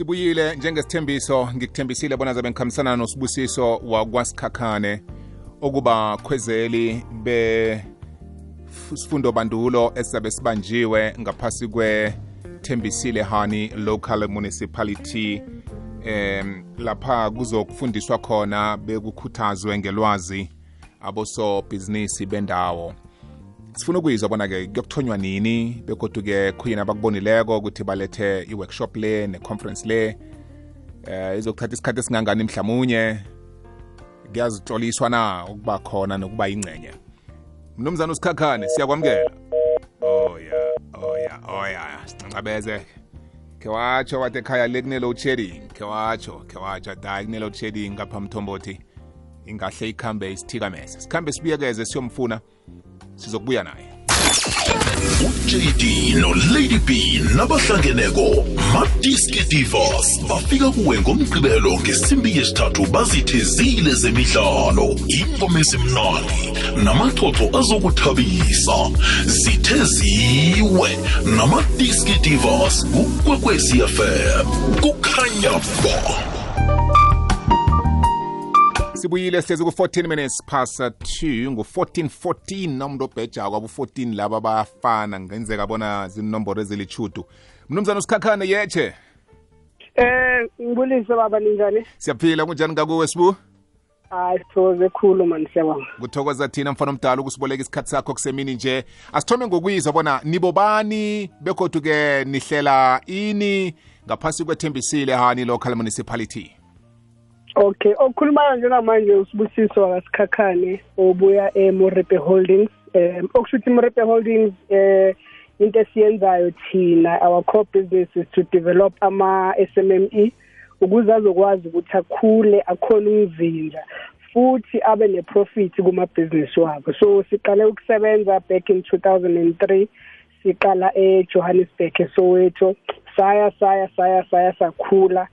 sibuyile njengesithembiso ngikuthembisile bona zabe ngikhambisana nosibusiso wakwasikhakhane okuba khwezeli besifundo bandulo esizabe sibanjiwe ngaphasi kwethembisile hani local municipality em lapha kuzokufundiswa khona bekukhuthazwe ngelwazi abosobhizinisi bendawo. Sifuna ukuyizwa bona-ke kuyokuthonywa nini begodu-ke khuyini abakubonileko ukuthi balethe i-workshop le ne-conference le. Eh izokuthatha isikhathi esingangani mhlamunye? Kuyazitloliswa na ukuba khona nokuba yingcenye? Mnumzana usikhakhane siyakwamukela. Oya oya oya sincancabeze khe watsho wathi ekhaya le kune-load shedding khe watsho khe watsho hayi kune-load shedding ngapha mthombothi. Ingahle ikhambe isithikameze. Sikhambe sibuyekeze siyomfuna. Sizokubuya naye uJD noLady B nabahlangeneko Madiski Divas bafika kuwe ngomgqibelo ngesimbi yesithathu bazithezile zemidlalo. Ingoma ezimnandi namaxoxo azokuthabisa. Zitheziwe namadiski Divas kukwekwezi FM kukhanya ba. Sibuyile sihlezi ku-14 minutes past 2 ngu-1414 nomuntu obhejako abo-14 laba bayafana ngenzeka bona zinomboro ezilichudu mnumzana usikhakhane yeche Eh ngibulise baba ninjani? siyaphila kunjani ngakuwe sibu? Hayi sithokoze khulu man siyabonga. kuthokoza thina mfana omdala ukusiboleka isikhathi sakho kusemini nje. Asithome ngokuyizwa bona nibobani begodu-ke nihlela ini ngaphasi kwethembisile hani local municipality. Okay, okhulumayo njengamanje usibusiso akasikhakhane obuya eMorepe Holdings. Um okusho ukuthi Morepe Holdings eh into esiyenzayo thina our core business is to develop ama SMME ukuze azokwazi ukuthi akhule akhona umzinza futhi abe neprofit kuma business wabo. So siqale ukusebenza back in 2003 siqala eJohannesburg eSoweto saya saya saya saya sakhula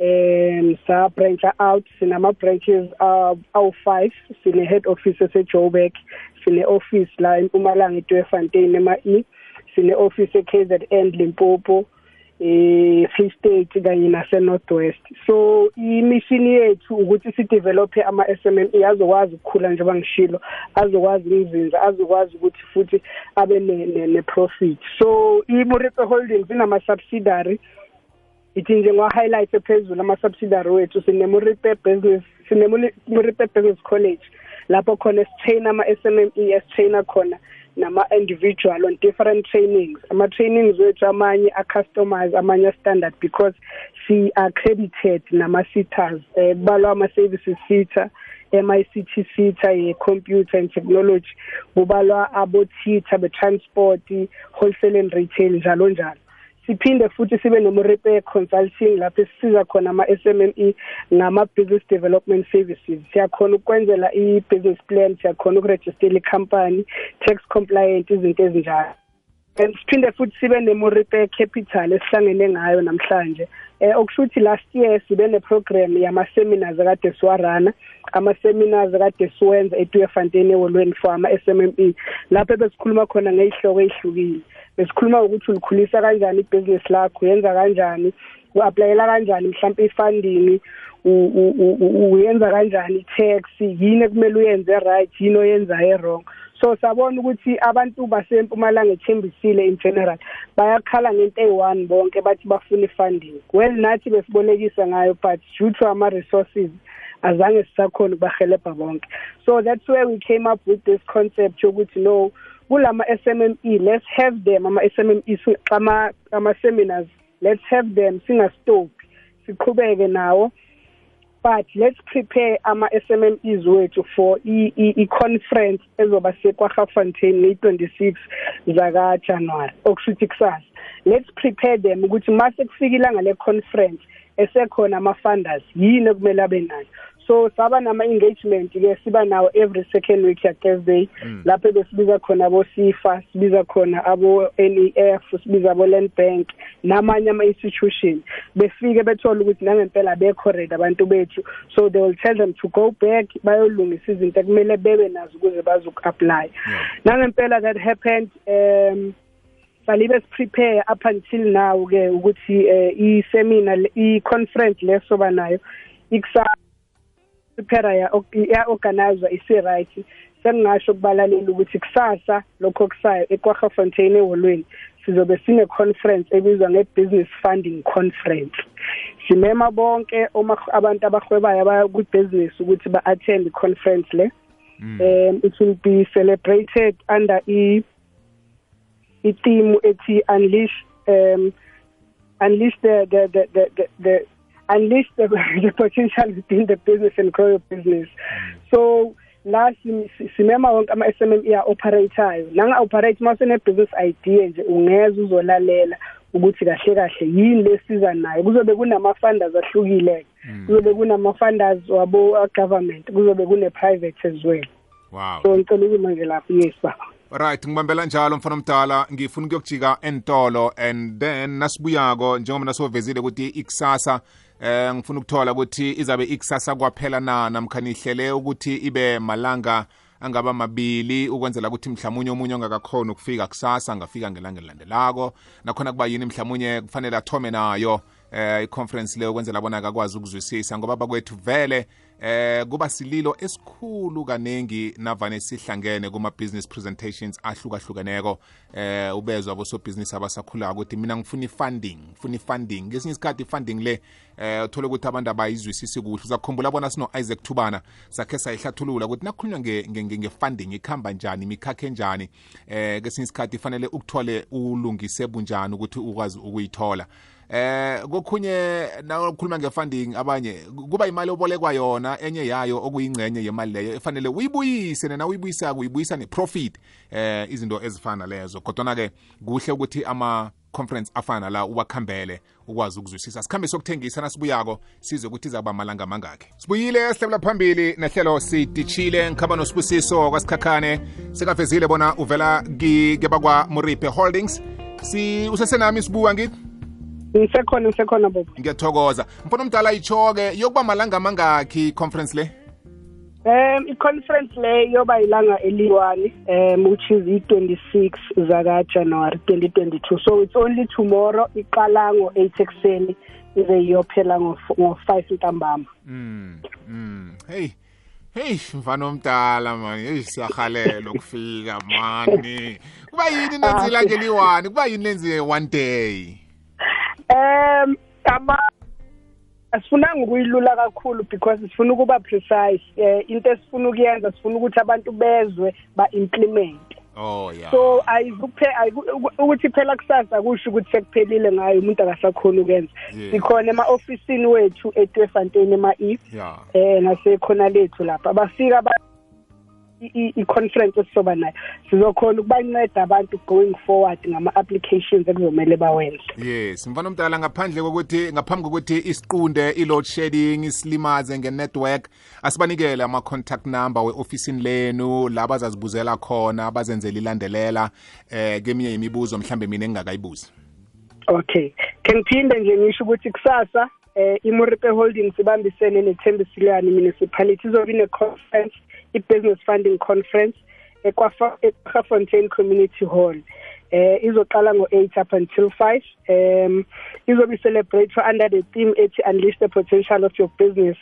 um sa branch out sinama branches uh, awu-5 sine head office esejoburg sine office la empumalanga eTweefontein ema-e sine office e-KZN Limpopo eh Free State kanye nase Northwest so imission yethu ukuthi si develop ama SMME azokwazi ukukhula njengoba ngishilo azokwazi umzinza azokwazi ukuthi futhi abe ne, ne, ne profit so iMorepe Holdings inama subsidiary ithi nje ngiwa-highlight phezulu ama-subsidiary wethu sinemuripe business sinemuripe business college. Lapho khona sitraina ama-s m m e esitraina khona nama-individual on different trainings. Ama-trainings wethu amanye a-customize amanye a-standard because si-accredited nama-sitters um kubalwa ama-services sitter MICT sita ye-computer and technology. Kubalwa abo-tita be-transport wholesale and retail njalo njalo. Siphinde futhi sibe nomurepe consulting lapho sisiza khona ama-SMME ngama-business development services. Siyakhona ukwenzela i-business plan siyakhona ukurejistela i-company tax compliant izinto ezinjalo. And siphinde futhi sibe nemurepe capital esihlangene ngayo namhlanje eh okusho ukuthi last year sibe neprogram yama-seminars akade siwarana ama-seminars akade siwenza eTweefontein eholweni for ama-SMME lapho besikhuluma khona ngey'hloko ey'hlukile besikhuluma ukuthi ulikhulisa kanjani ibhizinisi lakho uyenza kanjani u-aplayela kanjani mhlawumbe i-funding uyenza kanjani i-tax yini ekumele uyenze right yini oyenzayo e-wrong so sabona ukuthi abantu basempumalanga ethembisile in general. Bayakhala ngento eyi-one bonke bathi bafuna i-funding. Well nathi besibolekisa ngayo but due to ama-resources azange sisakhona ukubahelebha bonke. So that's where we came up with this concept yokuthi no kulama SMME let's have them ama SMME ama ama seminars let's have them singastop siqhubeke nawo. But let's prepare ama SMMEs wethu for i, i, i conference ezoba seKwaGafontein nge26 zaka January okushuthi kusasa. Let's prepare them ukuthi mase kufikile ngale conference esekhona ama funders yini ekumele abe nayo? So saba nama engagement ke siba nawo every second week ya Thursday lapho besibiza khona abo SIFA sibiza khona abo NEF sibiza abo Land Bank namanye ama institution befike bethola ukuthi nangempela bekho ready abantu bethu. So they will tell them to go back bayolungisa izinto ekumele bebe nazo ukuze bazoku apply nangempela that happened um salibe siprepare up until now ke ukuthi eh, i-seminar le- i-conference lesoba nayo ikusa prepare ya ya organizer isi-right. Sengingasho kubalalela ukuthi kusasa lokho kusayo eKwaGafontein eholweni sizobe sine conference ebizwa nge-business funding conference. Simema bonke uma abantu abahwebayo abaya ku-business ukuthi ba-attend i-conference le. Um it will be celebrated under i i-theme ethi unleash um unleash the the the the, the, the unleash the, the potential within the business and grow your business. So la sim- si- simema wonke ama-SMME a-operator nanga-operate uma usene-business idea nje ungeza uzolalela ukuthi kahle kahle yini lesiza nayo. Kuzobe kunama-funders ahlukile kuzobe kunama-funders wabo-government kuzobe kune-private as well. Wow. So ngicela ukuma nje lapho yes baba right ngibambela njalo mfana omdala ngifuna ukuyokujika entolo and then nasibuyako njengoba nasovezile ukuthi ikusasa eh ngifuna ukuthola ukuthi izabe ikusasa kwaphela na namkhani ihlele ukuthi ibe malanga angaba mabili ukwenzela ukuthi mhlawumunye omunye ongakakhona ukufika kusasa angafika ngelanga elilandelako. Nakhona kuba yini mhlawumunye kufanele athome nayo eh i-conference le ukwenzela bona akakwazi ukuzwisisa ngoba bakwethu vele eh kuba sililo esikhulu kaningi navane sihlangene kuma-business presentations ahlukahlukeneko. Eh ubezwa bosobhizinisi abasakhulayo ukuthi mina ngifuna i-funding ngifuna i-funding. Ngesinye isikhathi i-funding le eh uthole ukuthi abantu abayizwisisi kuhle. Uzakhumbula bona sino-isaac thubana sakhe sayihlathulula ukuthi nakukhulunywa nge- nge- nge- nge-funding ikhamba njani imikhakha enjani eh kesinye isikhathi fanele ukuthole ulungise bunjani ukuthi ukwazi ukuyithola. Eh kokhunye nakhuluma ngefunding abanye kuba imali obolekwa yona enye yayo okuyingcenye yemali leyo efanele uyibuyise nena uyibuyisako uyibuyisa neprofit eh izinto ezifana lezo. Kodwana-ke kuhle ukuthi ama-conference afana la uwakhambele ukwazi ukuzwisisa. Sikhambe sokuthengisa nasibuyako sizwe ukuthi izaba malanga mangakhe sibuyile sihlebula phambili nehlelo sidishile ngikhamba nosibusiso kwasikhakhane. Sikavezile bona uvela ki- kebakwa-muripe holdings. Si usesenami sibuwa ngithi ngisekhona ngisekhona bobo. Ngiyathokoza. Mfana omdala itsho-ke yokuba malanga amangakhi i-conference le? Um i-conference le yoba ilanga eliyi-one um which is i-26 zaka-January 2022 so it's only tomorrow iqala ngo-8 ekuseni ize iyophela ngo- ngo-5 ntambama. Mm, mm. hey hey mfana omdala mani hey siyahalela ukufika mani. Kuba yini nenze ilanga eliyi-one kuba yini lenze one day? Um ama asifunanga ukuyilula kakhulu because sifuna ukuba precise um into esifuna ukuyenza sifuna ukuthi abantu bezwe ba-implement. Oh ya so ayizuphe ukuthi phela kusasa kusho ukuthi sekuphelile ngayo umuntu akasakhona ukwenza Yeah. sikhona ema-ofisini wethu etwefontein ema-e ya eh nasekhona lethu lapha. Bafika ba i- i- i-conference esizoba nayo. Sizokhona ukubanceda abantu going forward ngama-applications ekuzomele bawenze. Yes mfana omdala ngaphandle kokuthi ngaphambi kokuthi isiqunde i-load shedding isilimaze nge-network asibanikele ama-contact number we-ofisini lenu la bazazibuzela khona abazenzela ilandelela eh keminye imibuzo mhlambe mina engingakayibuzi. Okay. Ke ngiphinde nje ngisho ukuthi kusasa eh imuripe holdings ibambisene nethembisilwane municipality. Izobe ine-conference i-business funding conference eKwafa- eKwafontein community hall. Eh izoqala ngo-8 up until 5 um izobe celebrate under the theme ethi unleash the potential of your business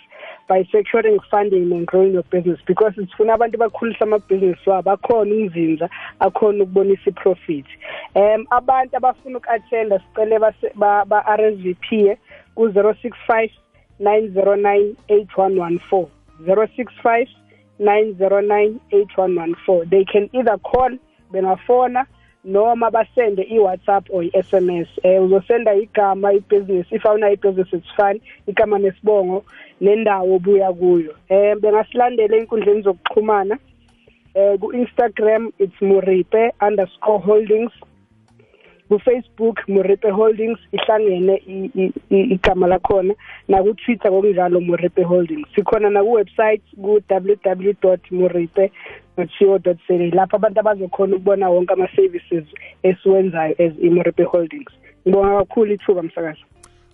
by securing funding and growing your business. Because sifuna abantu bakhulisa amabhizinisi wabo akhona umzinza akhona ukubonisa i-profit. Um abantu abafuna uku-attenda sicele base- ba- ba-rsvp ku-065 909 8114 065 909 8114 they can either call bengafona noma basende i-whatsapp or i-sms um uzosenda igama ibhizinisi if awunayo ibhizinisi it's fine. Igama nesibongo nendawo obuya kuyo. Um bengasilandela ey'nkundleni zokuxhumana. Um ku-instagram it's muripe underscore holdings. Ku-facebook muripe holdings ihlangene i- i- i- igama lakhona. Nakutwitter ngokunjalo muripe holdings. Sikhona nakuwebsite ku-www muripe co za lapho abantu abazokhona ukubona wonke ama-services esiwenzayo as imuripe holdings. Ngibonga kakhulu ithuba msakazi.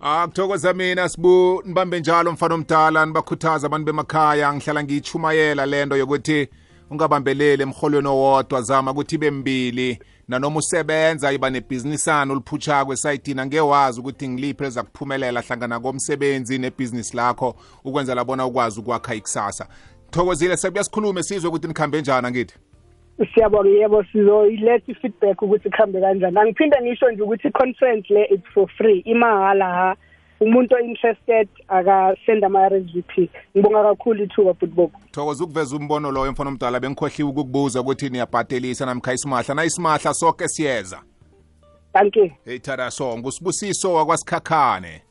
Akuthokoza mina sibu. Nibambe njalo mfana omdala. Nibakhuthaza abantu bemakhaya. Ngihlala ngiyitshumayela lento yokuthi ungabambeleli emholweni owodwa zama ukuthi ibe mbili. Nanoma usebenza iba nebhizinisana oluphutshako esayidini angewazi ukuthi ngiliphi eliza kuphumelela hlangana komsebenzi nebhizinisi lakho ukwenzela bona ukwazi ukwakha ikusasa. Thokozile sebuya sikhulume sizwe ukuthi nikhambe njani angithi? Siyabonga yebo sizoyiletha i-feedback ukuthi kuhambe kanjani. Angiphinde ngisho nje ukuthi i-conference le it's for free. Imahala ha. Umuntu o-interested akasenda ama-rsvp ngibonga kakhulu ithuba football thokoza ukuveza umbono loyo mfana omdala. Bengikhohliwe ukukubuza ukuthi niyabhatelisa namkha isimahla. Na isimahla soke siyeza? Thank you. Hey thada songo usibusiso wakwasikhakhane